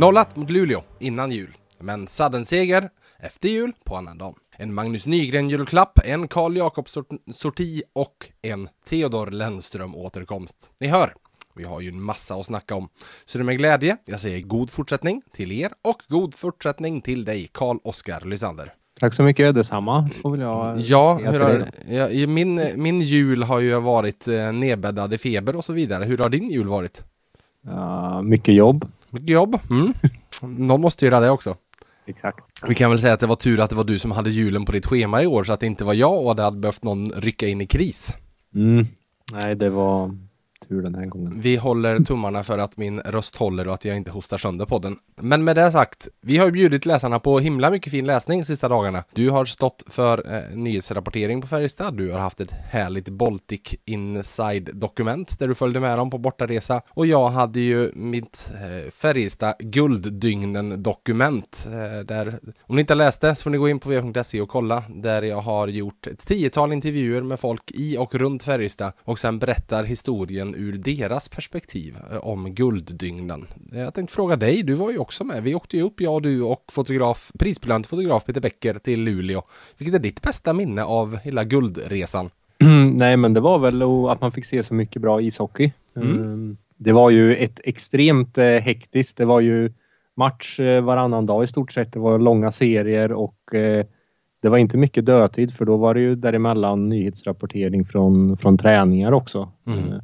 Nollat mot Luleå innan jul, men sudden-seger efter jul på annandagen. En Magnus Nygren-julklapp, en Karl Jakob-sorti och en Theodor Lennström-återkomst. Ni hör, vi har ju en massa att snacka om. Så det är med glädje jag säger god fortsättning till er och god fortsättning till dig, Karl Oskar Lysander. Tack så mycket, detsamma får väl jag Ja, säga hur har, ja, min, min jul har ju varit eh, nedbäddad i feber och så vidare. Hur har din jul varit? Ja, mycket jobb. Mycket jobb? Mm. Någon måste göra det också. Exakt. Vi kan väl säga att det var tur att det var du som hade julen på ditt schema i år så att det inte var jag och det hade behövt någon rycka in i kris. Mm. Nej, det var tur den här gången. Vi håller tummarna för att min röst håller och att jag inte hostar sönder podden. Men med det sagt, vi har bjudit läsarna på himla mycket fin läsning sista dagarna. Du har stått för eh, nyhetsrapportering på Färjestad, du har haft ett härligt Baltic Inside dokument där du följde med dem på bortaresa och jag hade ju mitt eh, Färjestad Gulddygnen dokument eh, där, om ni inte har läst det så får ni gå in på v.se och kolla där jag har gjort ett tiotal intervjuer med folk i och runt Färjestad och sen berättar historien ur deras perspektiv eh, om Gulddygnen. Jag tänkte fråga dig, du var ju också med. Vi åkte ju upp, jag och du och fotograf, prisbelönt fotograf Peter Becker till Luleå. Vilket är ditt bästa minne av hela guldresan? Nej, men det var väl att man fick se så mycket bra ishockey. Mm. Mm. Det var ju ett extremt eh, hektiskt. Det var ju match eh, varannan dag i stort sett. Det var långa serier och eh, det var inte mycket dödtid för då var det ju däremellan nyhetsrapportering från, från träningar också. Mm.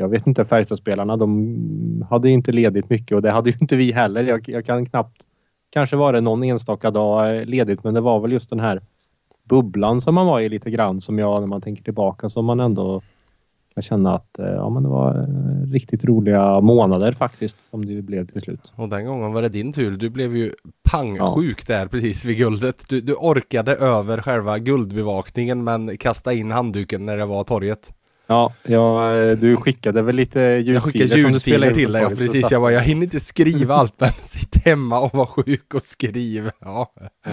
Jag vet inte, Färjestadspelarna de hade ju inte ledigt mycket och det hade ju inte vi heller. Jag, jag kan knappt, kanske var det någon enstaka dag ledigt men det var väl just den här bubblan som man var i lite grann som jag när man tänker tillbaka som man ändå kan känna att eh, ja, men det var eh, riktigt roliga månader faktiskt som det blev till slut. Och den gången var det din tur. Du blev ju pangsjuk där precis vid guldet. Du, du orkade över själva guldbevakningen men kasta in handduken när det var torget. Ja, ja eh, du skickade väl lite ljudfiler Jag skickade ljudfiler till dig, ja, precis. Jag bara, jag hinner inte skriva allt men sitt hemma och var sjuk och skriv. Ja. Ja.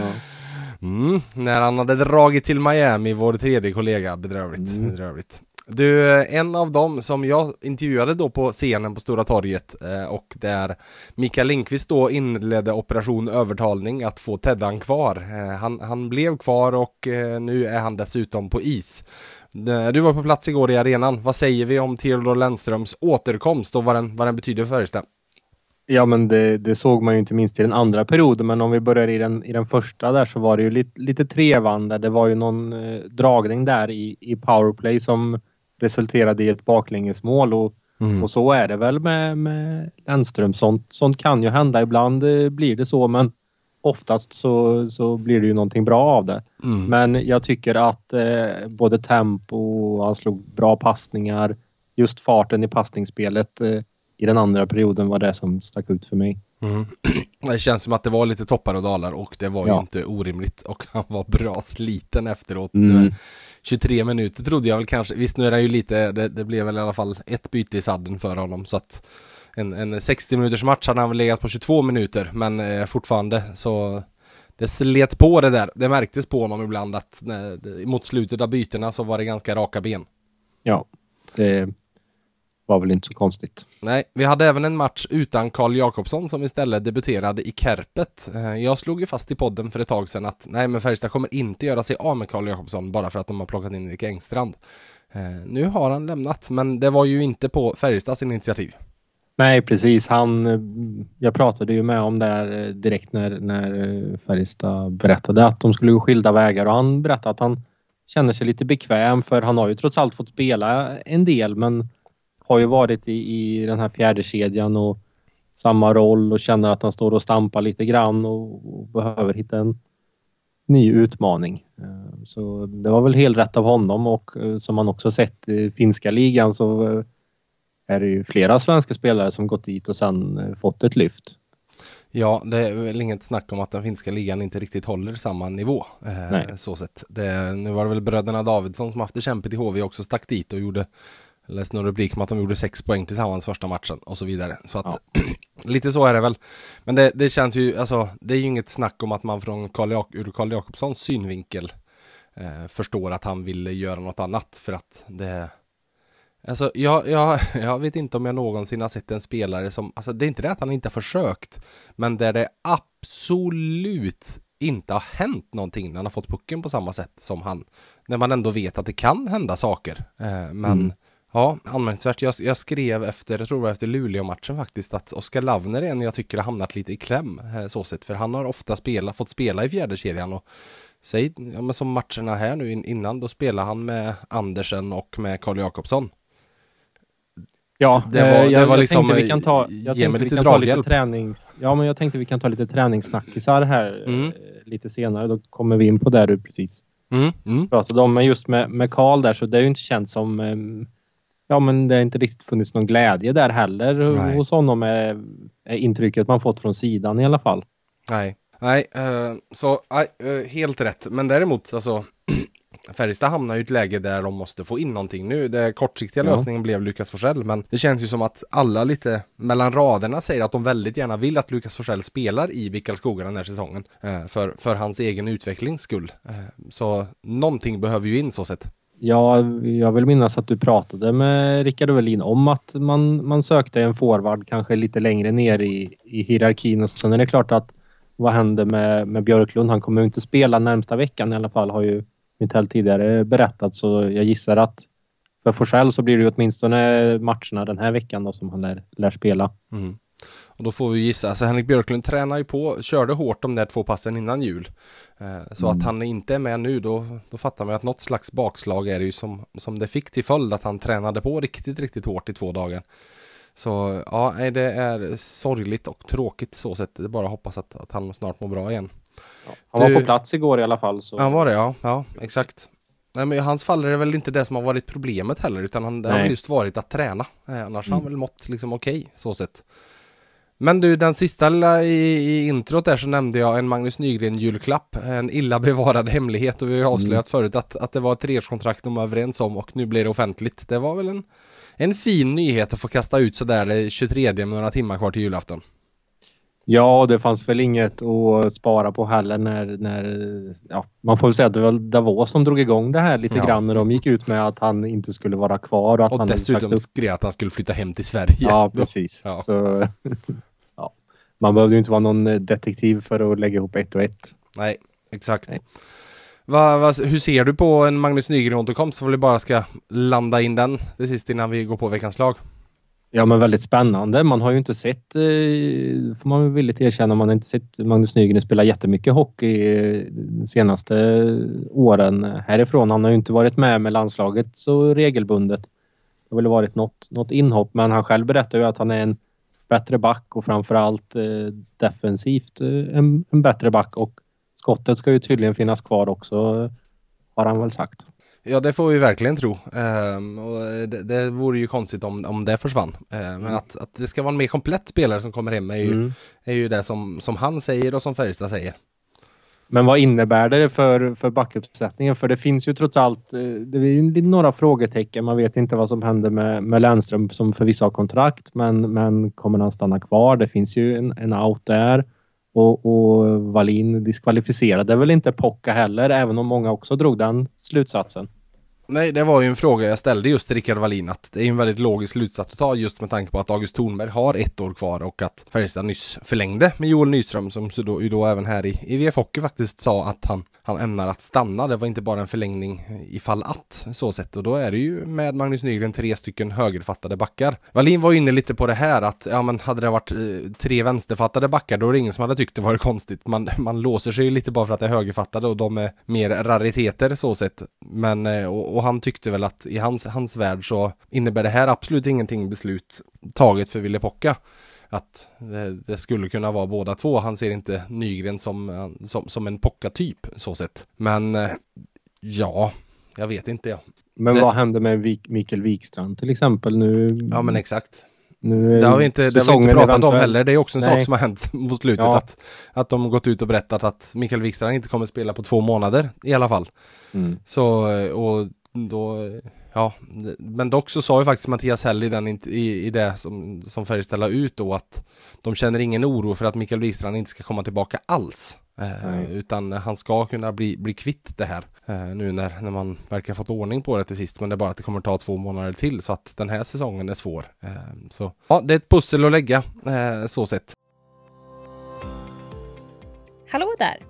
Mm, när han hade dragit till Miami, vår tredje kollega, bedrövligt, Mm. bedrövligt. Du, en av dem som jag intervjuade då på scenen på Stora torget eh, och där Mikael Lindqvist då inledde operation övertalning att få Teddan kvar. Eh, han, han blev kvar och eh, nu är han dessutom på is. Eh, Du var på plats igår i arenan. Vad säger vi om Theodor Lennströms återkomst och vad den, vad den betyder för Färjestad? Ja, men det, det såg man ju inte minst i den andra perioden. Men om vi börjar i den, i den första där så var det ju lite, lite trevande. Det var ju någon eh, dragning där i, i powerplay som resulterade i ett baklängesmål. Och, Mm. och så är det väl med, med Lennström. Sånt, sånt kan ju hända. Ibland eh, blir det så men oftast så, så blir det ju någonting bra av det. Mm. Men jag tycker att eh, både tempo, han slog bra passningar, just farten i passningsspelet eh, i den andra perioden var det som stack ut för mig. Mm. Det känns som att det var lite toppar och dalar och det var ju Ja. inte orimligt och han var bra sliten efteråt. Mm. 23 minuter trodde jag väl kanske, visst nu är det ju lite, det, det blev väl i alla fall ett byte i sadden för honom så att en, en 60 minuters match hade han väl legat på 22 minuter men eh, fortfarande så det slet på det där. Det märktes på honom ibland att när, mot slutet av bytena så var det ganska raka ben. Ja, det var väl inte så konstigt. Nej, vi hade även en match utan Karl Jakobsson som istället debuterade i Kärpet. Eh, Jag slog ju fast i podden för ett tag sedan att nej men Färjestad kommer inte göra sig av med Karl Jakobsson bara för att de har plockat in Erik Engstrand. Eh, Nu har han lämnat, men det var ju inte på Färjestads initiativ. Nej, precis. Han, eh, jag pratade ju med om det här eh, direkt när, när eh, Färjestad berättade att de skulle gå skilda vägar och han berättade att han känner sig lite bekväm för han har ju trots allt fått spela en del men har ju varit i, i den här fjärde kedjan och samma roll och känner att han står och stampar lite grann och, och behöver hitta en ny utmaning. Så det var väl helt rätt av honom och som man också sett i finska ligan så är det ju flera svenska spelare som gått dit och sen eh, fått ett lyft. Ja, det är väl inget snack om att den finska ligan inte riktigt håller samma nivå. Eh, så sett. Det, nu var det väl bröderna Davidsson som haft det kämpigt i HV också stack dit och gjorde läste någon rubrik om att de gjorde sex poäng tillsammans första matchen och så vidare. Så att ja. lite så är det väl. Men det, det, känns ju, alltså det är ju inget snack om att man från Karl Jak ur Karl Jakobssons synvinkel eh, förstår att han ville göra något annat för att det Alltså jag, jag, jag vet inte om jag någonsin har sett en spelare som, alltså det är inte det att han inte har försökt, men där det absolut inte har hänt någonting när han har fått pucken på samma sätt som han. När man ändå vet att det kan hända saker. Eh, men mm. ja, anmärkningsvärt. Jag, jag, skrev efter, jag tror det var efter Luleå-matchen faktiskt, att Oskar Lavner är en jag tycker har hamnat lite i kläm eh, så sett. För han har ofta spela, fått spela i fjärde kedjan och säg, ja men som matcherna här nu innan, då spelar han med Andersen och med Karl Jakobsson. Ja, det var, eh, jag, det var liksom, vi kan ta, jag ge mig lite draghjälp. tränings, ja, men jag tänkte vi kan ta lite träningssnackisar här mm. Eh, lite senare. Då kommer vi in på det du precis mm. Mm. pratade om. Men just med, med Karl där så det är ju inte känt som ehm, Ja men det har inte riktigt funnits någon glädje där heller Nej. hos honom är, är intrycket man fått från sidan i alla fall. Nej, Nej, uh, så uh, helt rätt. Men däremot alltså Färjestad hamnar ju i ett läge där de måste få in någonting nu. Det kortsiktiga ja. lösningen blev Lukas Forsell, men det känns ju som att alla lite mellan raderna säger att de väldigt gärna vill att Lukas Forsell spelar i Bickalskoga den här säsongen. Eh, för, för hans egen utvecklings skull. Eh, så någonting behöver ju in så sett. Ja, jag vill minnas att du pratade med Rickard Övelin om att man, man sökte en forward kanske lite längre ner i, i hierarkin och sen är det klart att vad händer med, med Björklund? Han kommer inte spela närmsta veckan i alla fall har ju Mitell tidigare berättat så jag gissar att för Forsell så blir det åtminstone matcherna den här veckan då som han lär, lär spela. Mm. Och då får vi gissa, alltså Henrik Björklund tränar ju på, körde hårt de där två passen innan jul. Eh, så mm. att han inte är med nu, då, då fattar man att något slags bakslag är det ju som, som det fick till följd att han tränade på riktigt, riktigt hårt i två dagar. Så ja, det är sorgligt och tråkigt så sätt. Det är bara att hoppas att, att han snart mår bra igen. Han du... var på plats igår i alla fall. Så... Han var det ja, ja exakt. Nej men i hans fall är det väl inte det som har varit problemet heller utan han, det har väl just varit att träna. Eh, annars mm. har han väl mått liksom okej okay, så sett. Men du, den sista lilla i, i introt där så nämnde jag en Magnus Nygren julklapp. En illa bevarad hemlighet och vi har avslöjat mm. förut att, att det var ett treårskontrakt de var överens om och nu blir det offentligt. Det var väl en, en fin nyhet att få kasta ut sådär 23 med några timmar kvar till julafton. Ja, det fanns väl inget att spara på heller när, när ja, man får väl säga att det var Davos som drog igång det här lite ja. grann när de gick ut med att han inte skulle vara kvar. Och, att och han dessutom skrev att han skulle flytta hem till Sverige. Ja, precis. Ja. Så, ja. Man behövde ju inte vara någon detektiv för att lägga ihop ett och ett. Nej, exakt. Nej. Va, va, hur ser du på en Magnus Nygren återkomst? Så vi bara ska landa in den det sista innan vi går på veckans lag. Ja men väldigt spännande. Man har ju inte sett, eh, får man villigt erkänna, man har inte sett Magnus Nygren spela jättemycket hockey eh, de senaste åren härifrån. Han har ju inte varit med med landslaget så regelbundet. Det har väl varit något, något inhopp men han själv berättar ju att han är en bättre back och framförallt eh, defensivt en, en bättre back och skottet ska ju tydligen finnas kvar också har han väl sagt. Ja det får vi verkligen tro. Um, och det, det vore ju konstigt om, om det försvann. Uh, men mm. att, att det ska vara en mer komplett spelare som kommer hem är ju, mm. är ju det som, som han säger och som Färjestad säger. Men vad innebär det för, för backuppsättningen? För det finns ju trots allt eh, det är några frågetecken. Man vet inte vad som händer med, med Lennström som förvisso har kontrakt men, men kommer han stanna kvar? Det finns ju en, en out där. Och, och Wallin diskvalificerade väl inte Pocka heller även om många också drog den slutsatsen. Nej, det var ju en fråga jag ställde just till Rickard Wallin att det är en väldigt logisk slutsats att ta just med tanke på att August Thornberg har ett år kvar och att Färjestad nyss förlängde med Joel Nyström som ju då, ju då även här i, i VF Hockey faktiskt sa att han, han ämnar att stanna. Det var inte bara en förlängning ifall att så sett och då är det ju med Magnus Nygren tre stycken högerfattade backar. Wallin var inne lite på det här att ja men hade det varit eh, tre vänsterfattade backar då är det ingen som hade tyckt det var konstigt. Man, man låser sig ju lite bara för att det är högerfattade och de är mer rariteter så sett. Men eh, och, och han tyckte väl att i hans, hans värld så innebär det här absolut ingenting beslut taget för Ville Pocka. Att det, det, skulle kunna vara båda två. Han ser inte Nygren som, som, som en Pocka-typ så sett. Men eh, ja, jag vet inte. Ja. Men det... vad hände med Vik Mikael Wikstrand till exempel nu? Ja men exakt. Nu, Det har vi inte, det har vi inte pratat om heller. Det är också en Nej. sak som har hänt mot slutet. Ja. Att, att de gått ut och berättat att Mikael Wikstrand inte kommer spela på två månader i alla fall. Mm. Så, och då, ja, men dock så sa ju faktiskt Mattias Hell i, den, i, i det som, som Färjestad la ut då att de känner ingen oro för att Mikael Wikstrand inte ska komma tillbaka alls. Eh, utan han ska kunna bli, bli kvitt det här eh, nu när, när man verkar ha fått ordning på det till sist. Men det är bara att det kommer ta två månader till så att den här säsongen är svår. Eh, så ja, det är ett pussel att lägga eh, så sett. Hallå där!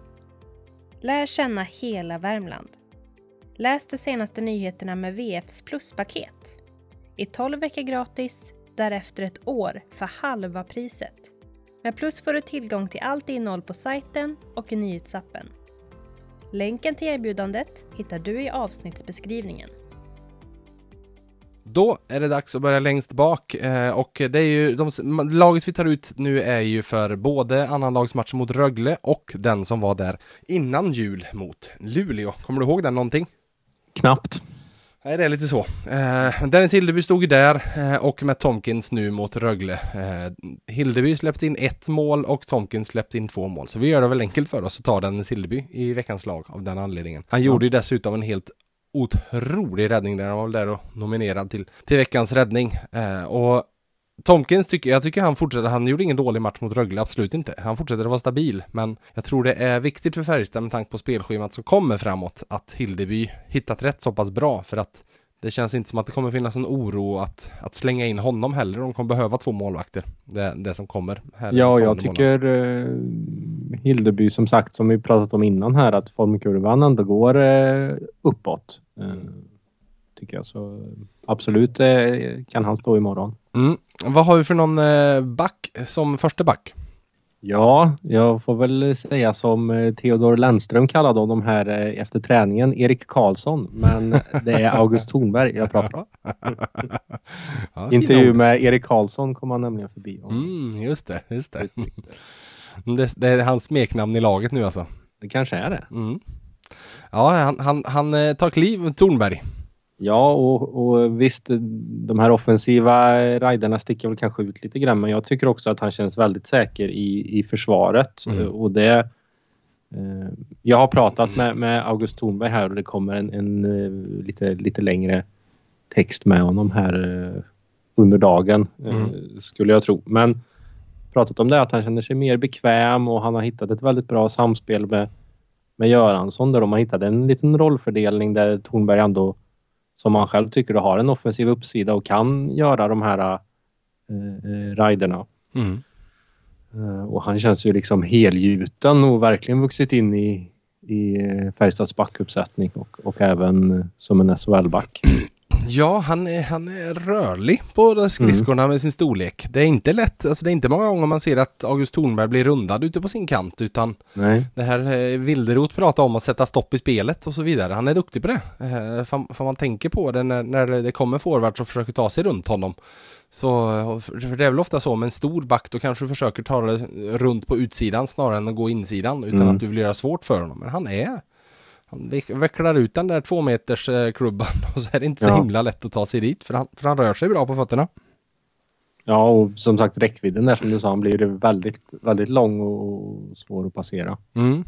Lär känna hela Värmland. Läs de senaste nyheterna med VFs pluspaket. I 12 veckor gratis, därefter ett år för halva priset. Med Plus får du tillgång till allt innehåll på sajten och i nyhetsappen. Länken till erbjudandet hittar du i avsnittsbeskrivningen. Då är det dags att börja längst bak eh, och det är ju de, laget vi tar ut nu är ju för både annanlagsmatch mot Rögle och den som var där innan jul mot Luleå. Kommer du ihåg den någonting? Knappt. Nej, det är lite så. Eh, Dennis Hildeby stod ju där eh, och med Tomkins nu mot Rögle. Eh, Hildeby släppte in ett mål och Tomkins släppte in två mål. Så vi gör det väl enkelt för oss att ta Dennis Hildeby i veckans lag av den anledningen. Han gjorde ju dessutom en helt otrolig räddning där. Han var väl där och nominerad till, till veckans räddning. Eh, och Tomkins tycker jag tycker han fortsätter, han gjorde ingen dålig match mot Rögle, absolut inte. Han fortsätter att vara stabil, men jag tror det är viktigt för Färjestad med tanke på spelschemat som kommer framåt att Hildeby hittat rätt så pass bra för att det känns inte som att det kommer finnas någon oro att, att slänga in honom heller. De kommer behöva två målvakter. Det, det som kommer. Här Ja, jag tycker eh, Hildeby som sagt som vi pratat om innan här att formkurvan ändå går eh, uppåt. Eh, tycker jag så absolut eh, kan han stå imorgon. Mm. Vad har vi för någon eh, back som första back? Ja, jag får väl säga som eh, Theodor Lennström kallade honom här efter träningen, Erik Karlsson. Men det är August Thornberg jag pratar om. ja, Intervju med Erik Karlsson kom han nämligen förbi. om. Mm, just det, just det. det. Det är hans smeknamn i laget nu alltså. Det kanske är det. Mm. Ja, han, han, han tar kliv, Tornberg. Ja, och, och visst, de här offensiva riderna sticker väl kanske ut lite grann, men jag tycker också att han känns väldigt säker i, i försvaret. Mm. Och det, eh, jag har pratat med, med August Thornberg här och det kommer en, en eh, lite, lite längre text med honom här eh, under dagen, eh, Mm. skulle jag tro. Men pratat om det att han känner sig mer bekväm och han har hittat ett väldigt bra samspel med, med Göransson där de har hittat en liten rollfördelning där Thornberg ändå som han själv tycker då har en offensiv uppsida och kan göra de här eh, riderna. Mm. Eh, och han känns ju liksom helgjuten och verkligen vuxit in i, i eh, Färjestads backuppsättning och, och även eh, som en SHL-back. Ja, han är, han är rörlig på skridskorna med sin storlek. Det är inte lätt, alltså det är inte många gånger man ser att August Thornberg blir rundad ute på sin kant utan Nej. det här eh, Wilderot pratar om att sätta stopp i spelet och så vidare. Han är duktig på det. Eh, för, för man tänker på det när, när det kommer forwards och försöker ta sig runt honom. Så eh, det är väl ofta så med en stor back då kanske du försöker ta det runt på utsidan snarare än att gå insidan utan Mm. att du vill göra svårt för honom. Men han är han veck- vecklar ut den där två meters eh, klubban och så är det inte så Ja. himla lätt att ta sig dit för han, för han rör sig bra på fötterna. Ja, och som sagt räckvidden där som du sa, han blir ju väldigt, väldigt lång och svår att passera. Mm.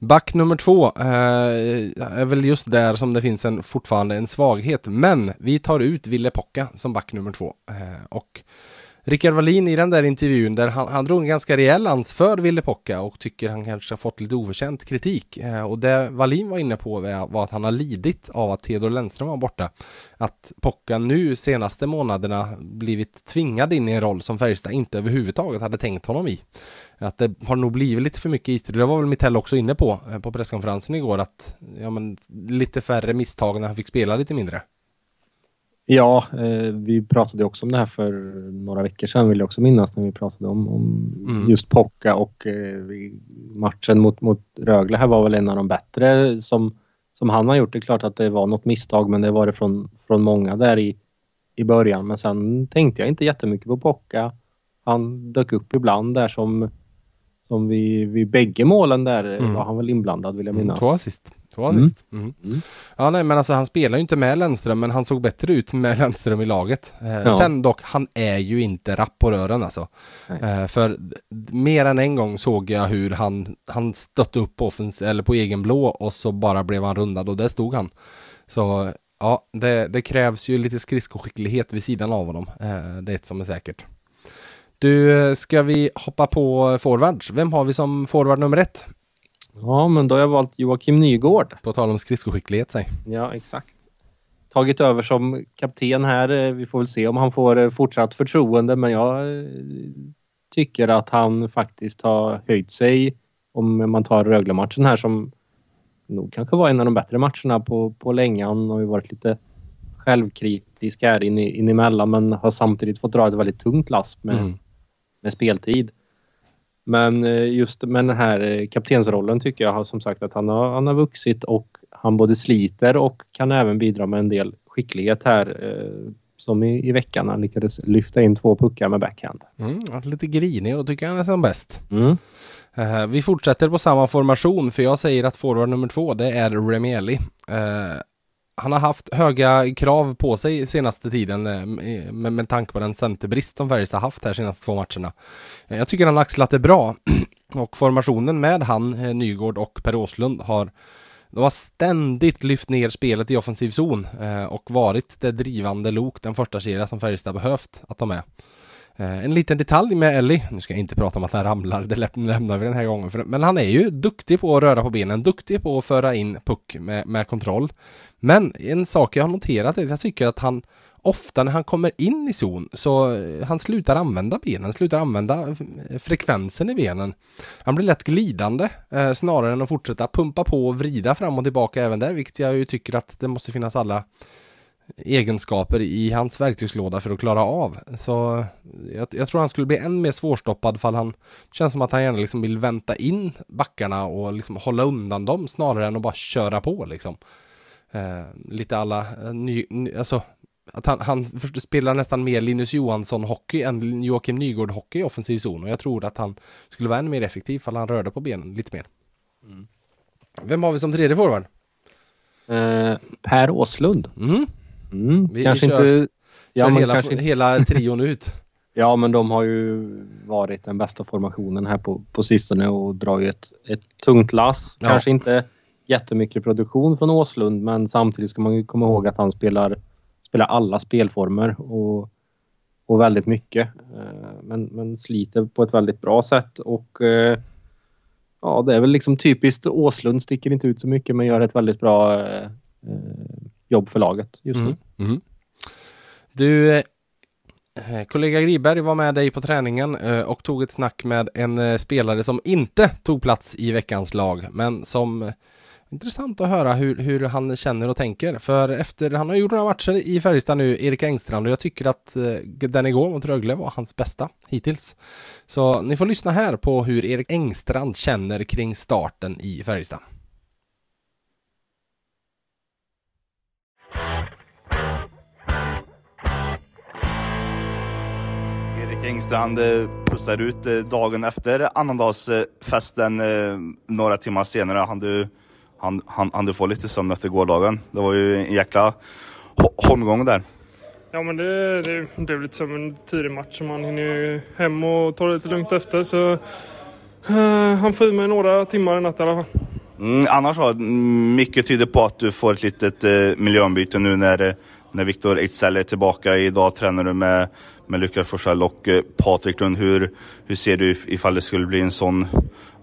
Back nummer två eh, är väl just där som det finns en, fortfarande en svaghet. Men vi tar ut Ville Pocka som back nummer två. Eh, och Rickard Wallin i den där intervjun där han, han drog en ganska rejäl lans för Ville Pocka och tycker han kanske har fått lite oförtjänt kritik. Eh, och det Wallin var inne på var att han har lidit av att Theodor Lennström var borta. Att Pocka nu senaste månaderna blivit tvingad in i en roll som Färjestad inte överhuvudtaget hade tänkt honom i. Att det har nog blivit lite för mycket istid. Det var väl Mitell också inne på eh, på presskonferensen igår att ja, men, lite färre misstag när han fick spela lite mindre. Ja, eh, vi pratade också om det här för några veckor sedan vill jag också minnas när vi pratade om, om Mm. just Pocka och eh, matchen mot, mot Rögle här var väl en av de bättre som, som han har gjort. Det är klart att det var något misstag men det var det från, från många där i, i början. Men sen tänkte jag inte jättemycket på Pocka. Han dök upp ibland där som, som vi, vid bägge målen där Mm. var han väl inblandad vill jag Mm, minnas. Två assist. Två Mm. assist. Mm. Mm. Ja, nej, men alltså han spelar ju inte med Lennström, men han såg bättre ut med Lennström i laget. Eh, Ja. Sen dock, han är ju inte rapp på rören alltså. Eh, för mer än en gång såg jag hur han, han stötte upp på, eller på egen blå och så bara blev han rundad och där stod han. Så ja, det, det krävs ju lite skridskoskicklighet vid sidan av honom. Eh, det är ett som är säkert. Du, ska vi hoppa på forwards? Vem har vi som forward nummer ett? Ja, men då har jag valt Joakim Nygård. På tal om skridskoskicklighet, säg. Ja, exakt. Tagit över som kapten här. Eh, Vi får väl se om han får eh, fortsatt förtroende, men jag eh, tycker att han faktiskt har höjt sig. Om man tar Rögle-matchen här som nog kanske var en av de bättre matcherna på, på länge. Han har ju varit lite självkritisk här in, in emellan men har samtidigt fått dra ett väldigt tungt lass med, Mm. Med speltid. Men eh, just med den här eh, kaptensrollen tycker jag har som sagt att han har, han har vuxit och han både sliter och kan även bidra med en del skicklighet här. eh, Som i, i veckan han lyckades lyfta in två puckar med backhand. Mm, lite grinig och tycker jag han är som bäst. Mm. Vi fortsätter på samma formation för jag säger att forward nummer två det är Remieli. Uh, han har haft höga krav på sig senaste tiden eh, med, med tanke på den centerbrist som Färjestad haft här senaste två matcherna. Eh, jag tycker han har axlat det bra och formationen med han, eh, Nygård och Per Åslund har de har ständigt lyft ner spelet i offensiv zon och varit det drivande lok, den första kedja som Färjestad behövt att de är. Eh, en liten detalj med Ellie, nu ska jag inte prata om att han ramlar, det lämnar vi den här gången, för, men han är ju duktig på att röra på benen, duktig på att föra in puck med, med kontroll. Men en sak jag har noterat är att jag tycker att han ofta när han kommer in i zon så eh, han slutar använda benen, slutar använda eh, frekvensen i benen. Han blir lätt glidande eh, snarare än att fortsätta pumpa på och vrida fram och tillbaka även där, vilket jag ju tycker att det måste finnas alla egenskaper i hans verktygslåda för att klara av. Så jag, jag tror han skulle bli än mer svårstoppad fall han känns som att han gärna liksom vill vänta in backarna och liksom hålla undan dem snarare än att bara köra på liksom. Eh, lite alla eh, ny, ny, alltså att han, han spelar nästan mer Linus Johansson hockey än Joakim Nygård hockey i offensiv zon och jag tror att han skulle vara ännu mer effektiv fall han rörde på benen lite mer. Vem har vi som tredje forward? Eh, per Åslund. Mm. Mm. Vi kanske kör- inte... Ja, Kör hela, kanske hela trion ut. Ja, men de har ju varit den bästa formationen här på, på sistone och drar ju ett, ett tungt lass. Ja. Kanske inte jättemycket produktion från Åslund, men samtidigt ska man ju komma ihåg att han spelar, spelar alla spelformer och, och väldigt mycket. Eh, Men, men sliter på ett väldigt bra sätt och eh, ja, det är väl liksom typiskt Åslund, sticker inte ut så mycket men gör ett väldigt bra eh, jobb för laget just nu. Mm. Mm. Du, eh, kollega Griberg var med dig på träningen eh, och tog ett snack med en eh, spelare som inte tog plats i veckans lag, men som eh, Intressant att höra hur, hur han känner och tänker. För efter, han har gjort några matcher i Färjestad nu, Erik Engstrand, och jag tycker att eh, den igår mot Rögle var hans bästa hittills. Så ni får lyssna här på hur Erik Engstrand känner kring starten i Färjestad. Engstrand eh, pustar ut eh, dagen efter annandagsfesten eh, några timmar senare. Han du, han, han, han du få lite sömn efter gårdagen. Det var ju en jäkla ho- holmgång där. Ja men det, det blev lite som en tidig match man hinner ju hem och ta det lite lugnt efter så eh, han får i mig några timmar i natt i alla fall. Mm, annars har mm, mycket tyder på att du får ett litet eh, miljöombyte nu när, eh, när Viktor Ejdsell är tillbaka. Idag tränar du med, med Lukas Forsell och eh, Patrik Lund. Hur, hur ser du ifall det skulle bli en sån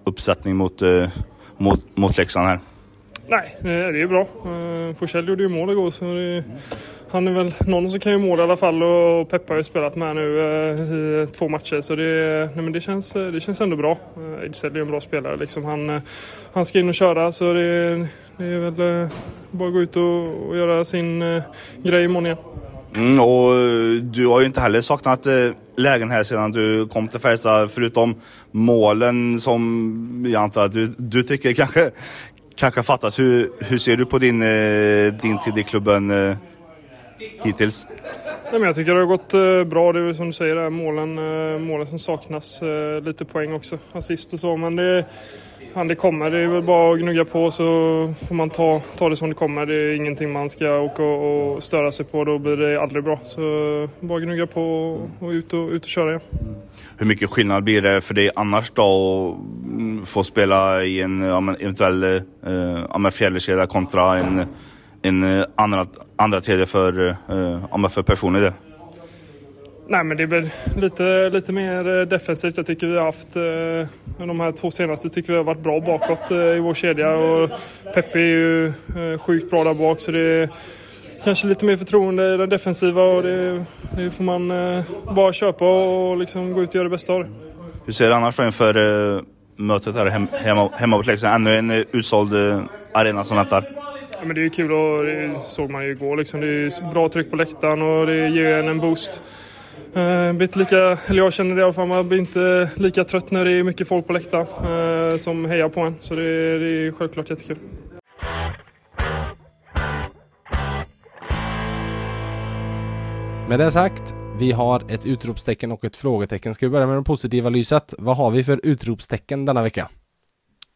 uppsättning mot, eh, mot, mot Leksand här? Nej, det är ju bra. Eh, Forsell gjorde ju mål igår så det, han är väl någon som kan göra mål i alla fall och Peppa har ju spelat med nu eh, i två matcher så det, nej, men det, känns, eh, det känns ändå bra. Ejdsell är en bra spelare liksom. Han, han ska in och köra så det, det är väl eh, bara att gå ut och, och göra sin eh, grej imorgon igen. Mm, och eh, du har ju inte heller saknat eh, lägen här sedan du kom till Färjestad, förutom målen som jag antar att du, du tycker kanske, kanske fattas. Hur, hur ser du på din, din tid i klubben? hittills? Nej, men jag tycker det har gått bra. Det är som du säger, där, målen, eh, målen som saknas. Lite poäng också, assist och så. Men det, han det kommer. Det är väl bara att gnugga på så får man ta, ta det som det kommer. Det är ingenting man ska åka och, och störa sig på. Då blir det aldrig bra. Så bara gnugga på och, och ut och, ut och köra igen. Mm. Hur mycket skillnad blir det för dig annars då att få spela i en eventuell eh, fjärdekedja kontra en, en eh, andra, andra tredje för, eh, för personer? Nej men det väl lite, lite mer eh, defensivt. Jag tycker vi har haft eh, de här två senaste tycker vi har varit bra bakåt eh, i vår kedja och Peppe är ju sjukt bra där bak så det är kanske lite mer förtroende i den defensiva och det, det får man bara köpa och liksom gå ut och göra det bästa av det. Hur ser det annars då inför mötet här hem, hemma, hemma på Leksand? Ännu en utsåld arena som väntar. Men det är ju kul och det såg man ju igår liksom. Det är bra tryck på läktaren och det ger en en boost. Uh, blir lika, eller jag känner det i alla fall, man blir inte lika trött när det är mycket folk på läktaren uh, som hejar på en. Så det, det är självklart jättekul. Med det sagt, vi har ett utropstecken och ett frågetecken. Ska vi börja med det positiva lyset? Vad har vi för utropstecken denna vecka?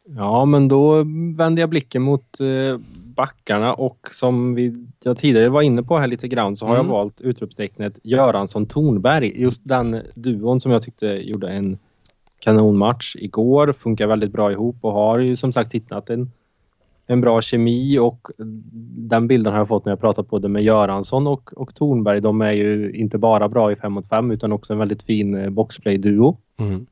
Ja, men då vänder jag blicken mot eh, backarna och som vi, jag tidigare var inne på här lite grann så har Mm. jag valt utropstecknet Göransson Tornberg. Just den duon som jag tyckte gjorde en kanonmatch igår. Funkar väldigt bra ihop och har ju som sagt hittat en, en bra kemi och den bilden har jag fått när jag pratat både med Göransson och, och Tornberg. De är ju inte bara bra i 5 mot 5 utan också en väldigt fin eh, boxplay-duo. Mm.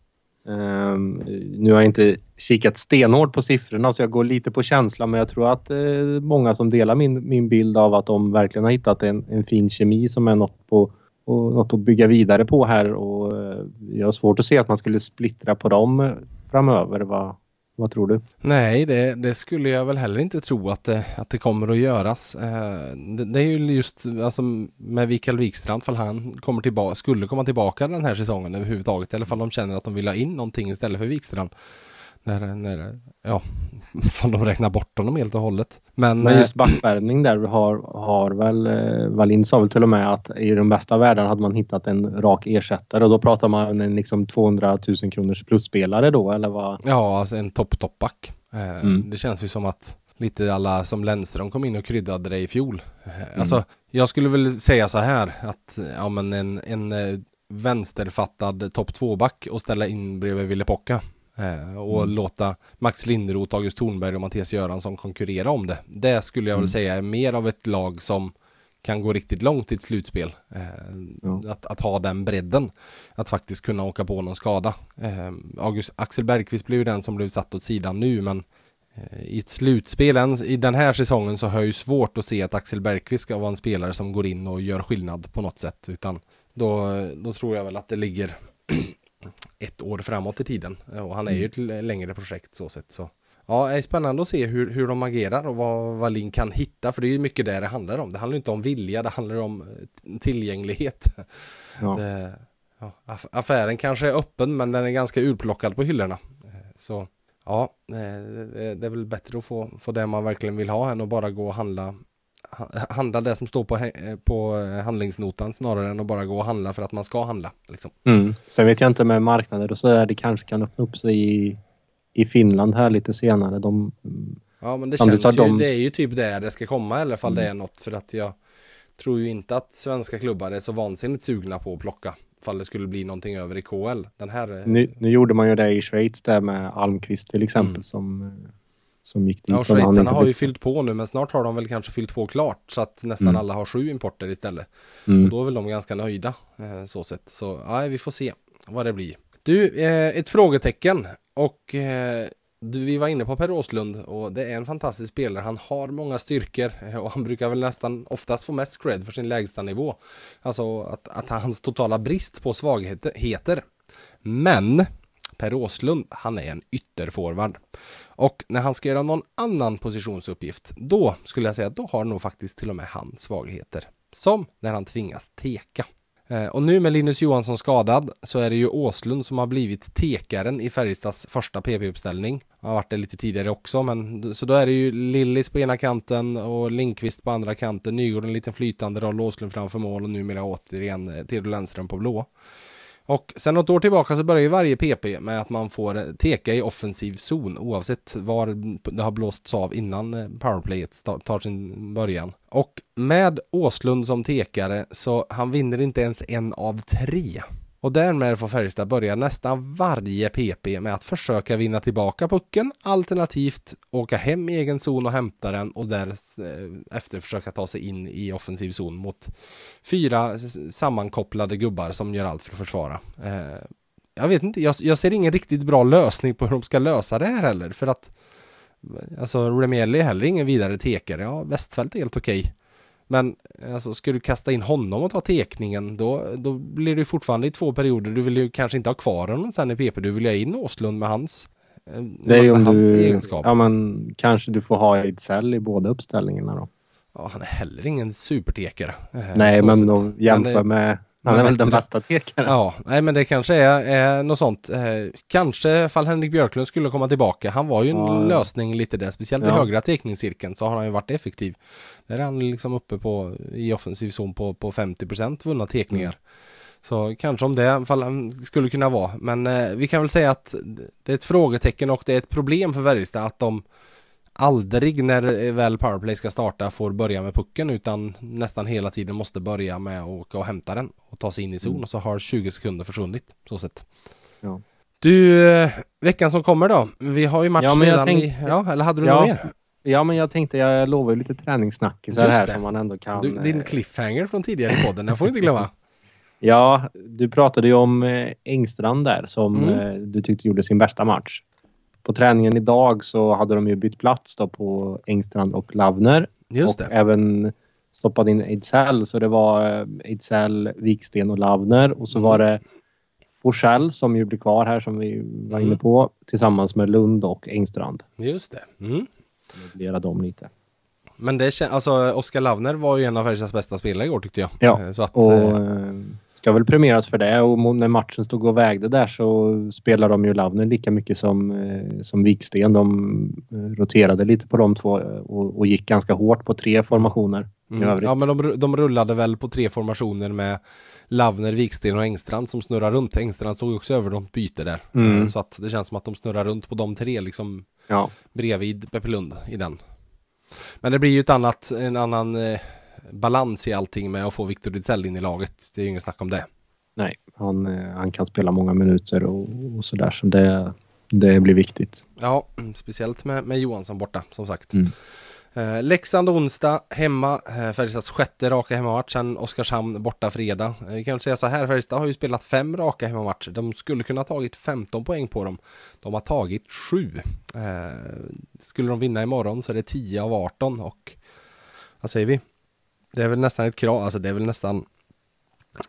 Um, nu har jag inte kikat stenhårt på siffrorna så jag går lite på känsla men jag tror att uh, många som delar min, min bild av att de verkligen har hittat en, en fin kemi som är något, på, och något att bygga vidare på här och uh, jag har svårt att se att man skulle splittra på dem eh, framöver. Vad, vad tror du? Nej, det, det skulle jag väl heller inte tro att det, att det kommer att göras. Eh, det, det är ju just alltså, med Mikael Wikstrand, fall han kommer tillbaka, skulle komma tillbaka den här säsongen överhuvudtaget, eller fall de känner att de vill ha in någonting istället för Wikstrand. När, när, ja, fall de räknar bort honom helt och hållet. Men, Men eh, just backvärvning där har, har väl eh, Wallin sa väl till och med att i de bästa världarna hade man hittat en rak ersättare och då pratar man en liksom 200 000 kronors plusspelare då eller vad? Ja, alltså en topp-topp-back. Eh, Mm. Det känns ju som att lite alla som Lennström kom in och kryddade det i fjol. Eh, Alltså, jag skulle väl säga så här att ja, men en, en eh, vänsterfattad topp 2-back och ställa in bredvid Ville Pocka. Eh, och låta Max Linderoth, August Thornberg och Mattias Göransson konkurrera om det. Det skulle jag väl säga är mer av ett lag som kan gå riktigt långt i ett slutspel. Eh, Ja. att, att ha den bredden. Att faktiskt kunna åka på någon skada. Eh, August, Axel Bergqvist blev ju den som blev satt åt sidan nu men eh, i ett slutspel än- i den här säsongen så har jag ju svårt att se att Axel Bergqvist ska vara en spelare som går in och gör skillnad på något sätt. Utan då, då tror jag väl att det ligger ett år framåt i tiden. Och han är ju ett l- längre projekt så sett. Så. Ja, det är spännande att se hur, hur de agerar och vad Wallin kan hitta. För det är ju mycket det det handlar om. Det handlar inte om vilja, det handlar om eh, tillgänglighet. Ja. Det, ja, aff- affären kanske är öppen men den är ganska urplockad på hyllorna. Eh, Så ja, eh, det, är väl bättre att få, få det man verkligen vill ha än att bara gå och handla ha- handla det som står på, eh, på eh, handlingsnotan snarare än att bara gå och handla för att man ska handla. Liksom. Mm. Sen vet jag inte med marknader och så där, det kanske kan öppna upp sig i, i Finland här lite senare. De, mm, Ja men det känns ju, de- det är ju typ där det ska komma i alla fall det Mm. är något för att jag tror ju inte att svenska klubbar är så vansinnigt sugna på att plocka fall det skulle bli någonting över i KL. Den här eh, nu, nu gjorde man ju det i Schweiz där med Almqvist till exempel Mm. som, som gick dit. Ja, schweizarna har ju fyllt på nu men snart har de väl kanske fyllt på klart så att nästan Mm. alla har sju importer istället. Och Mm. då är väl de ganska nöjda eh, så sett. Så ja, vi får se vad det blir. Du, eh, ett frågetecken och eh, du, vi var inne på Per Åslund och det är en fantastisk spelare. Han har många styrkor eh, och han brukar väl nästan oftast få mest cred för sin lägsta nivå. Alltså att, att hans totala brist på svagheter. heter. Men Per Åslund, han är en ytterforward. Och när han ska göra någon annan positionsuppgift, då skulle jag säga att då har nog faktiskt till och med han svagheter. Som när han tvingas teka. Eh, och nu med Linus Johansson skadad så är det ju Åslund som har blivit tekaren i Färjestads första PP-uppställning. Han Har varit det lite tidigare också men så då är det ju Lillis på ena kanten och Linkvist på andra kanten. Nygården en liten flytande roll, Åslund framför mål och numera återigen eh, Theodor Lennström på blå. Och sen något år tillbaka så börjar ju varje PP med att man får teka i offensiv zon oavsett var det har blåsts av innan eh, powerplayet tar sin början. Och med Åslund som tekare så han vinner inte ens en av tre. Och därmed får Färjestad börja nästan varje PP med att försöka vinna tillbaka pucken alternativt åka hem i egen zon och hämta den och därefter eh, försöka ta sig in i offensiv zon mot fyra sammankopplade gubbar som gör allt för att försvara. Eh, jag vet inte, jag, jag ser ingen riktigt bra lösning på hur de ska lösa det här heller för att Alltså Remeli är heller ingen vidare tekare. Ja, Westfält är helt okej. Men alltså, ska du kasta in honom och ta tekningen då, då blir det fortfarande i två perioder. Du vill ju kanske inte ha kvar honom sen i PP. Du vill ju ha in Åslund med hans, eh, det är med hans du, egenskap. Ja men kanske du får ha Ejdsell i båda uppställningarna då. Ja han är heller ingen supertekare. Eh, Nej men då jämför med han är väl den bästa tekaren. Ja, nej men det kanske är, är något sånt. Eh, kanske fall Henrik Björklund skulle komma tillbaka. Han var ju en ja. lösning lite där, speciellt ja. i högra tekningscirkeln så har han ju varit effektiv. Där är han liksom uppe på i offensiv zon på, på 50 vunna tekningar. Mm. Så kanske om det fall skulle kunna vara. Men eh, vi kan väl säga att det är ett frågetecken och det är ett problem för Färjestad att de aldrig när väl powerplay ska starta får börja med pucken utan nästan hela tiden måste börja med att åka och hämta den och ta sig in i zon mm. och så har 20 sekunder försvunnit så sett. Ja. Du, eh, veckan som kommer då? Vi har ju match ja, redan tänkte, i, ja, eller hade du ja, något mer? Ja, men jag tänkte, jag lovar ju lite träningssnackisar här som man ändå kan. Du, din eh, cliffhanger från tidigare i podden, jag får inte glömma. ja, du pratade ju om eh, Engstrand där som mm. du tyckte gjorde sin bästa match på träningen idag så hade de ju bytt plats då på Engstrand och Lavner. Just och det. även stoppat in Ejdsell så det var eh, Ejdsell, Viksten och Lavner och så mm. var det Forsell som ju blir kvar här som vi var inne mm. på tillsammans med Lund och Engstrand. Just det. Mm. Möblera dem lite. Men det känns, alltså Oskar Lavner var ju en av Färjestads bästa spelare igår tyckte jag. Ja, eh, att, och eh, ska väl premieras för det och när matchen stod och vägde där så spelar de ju Lavner lika mycket som, eh, som Viksten. De eh, roterade lite på de två och, och gick ganska hårt på tre formationer. Mm. Ja men de, de rullade väl på tre formationer med Lavner, Viksten och Engstrand som snurrar runt. Engstrand stod också över något byte där. Mm. Eh, så att det känns som att de snurrar runt på de tre liksom ja. bredvid Peppelund i den. Men det blir ju ett annat, en annan balans i allting med att få Victor Rizell in i laget. Det är ju inget snack om det. Nej, han, eh, han kan spela många minuter och, och sådär så det, det blir viktigt. Ja, speciellt med, med Johansson borta som sagt. Mm. Eh, Leksand onsdag hemma, eh, Färjestads sjätte raka hemmamatch sen Oskarshamn borta fredag. Eh, vi kan väl säga så här, Färjestad har ju spelat fem raka hemmamatcher. De skulle kunna ha tagit 15 poäng på dem. De har tagit sju. Eh, skulle de vinna imorgon så är det 10 av 18 och vad säger vi? Det är väl nästan ett krav, alltså det är väl nästan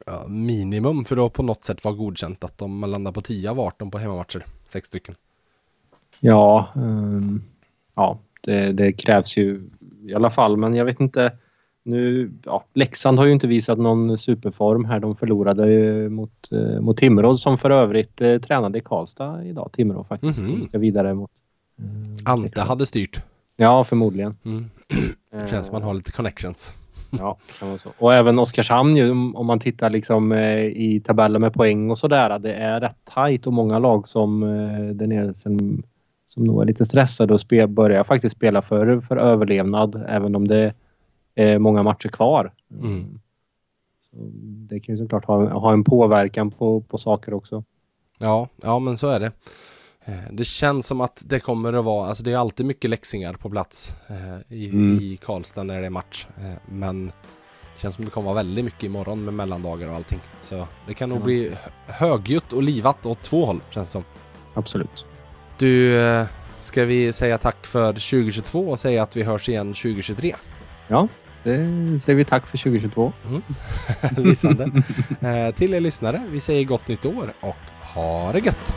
ja, minimum för att på något sätt vara godkänt att de landar på 10 av 18 på hemmamatcher, sex stycken. Ja, um, ja det, det, krävs ju i alla fall, men jag vet inte. Nu, ja, Leksand har ju inte visat någon superform här. De förlorade ju mot, eh, mot Timrå som för övrigt eh, tränade i Karlstad idag. Timrå faktiskt. Mm -hmm. Vidare mot... Eh, Ante hade styrt. Ja, förmodligen. Mm. Känns som man har lite connections. Ja, kan vara så. Och även Oskarshamn ju, om man tittar liksom eh, i tabellen med poäng och sådär. Det är rätt tajt och många lag som eh, där nere sen, som nog är lite stressade och spel, börjar faktiskt spela för, för överlevnad även om det är många matcher kvar. Mm. Så det kan ju såklart ha, ha en påverkan på, på saker också. Ja, ja men så är det. Eh, det känns som att det kommer att vara, alltså det är alltid mycket läxingar på plats eh, i, mm. i Karlstad när det är match. Eh, men det känns som det kommer vara väldigt mycket imorgon med mellandagar och allting. Så det kan nog mm. bli högljutt och livat åt två håll känns det som. Absolut. Du, ska vi säga tack för 2022 och säga att vi hörs igen 2023? Ja, det säger vi tack för 2022. Mm. Lysande. eh, till er lyssnare, vi säger gott nytt år och ha det gött!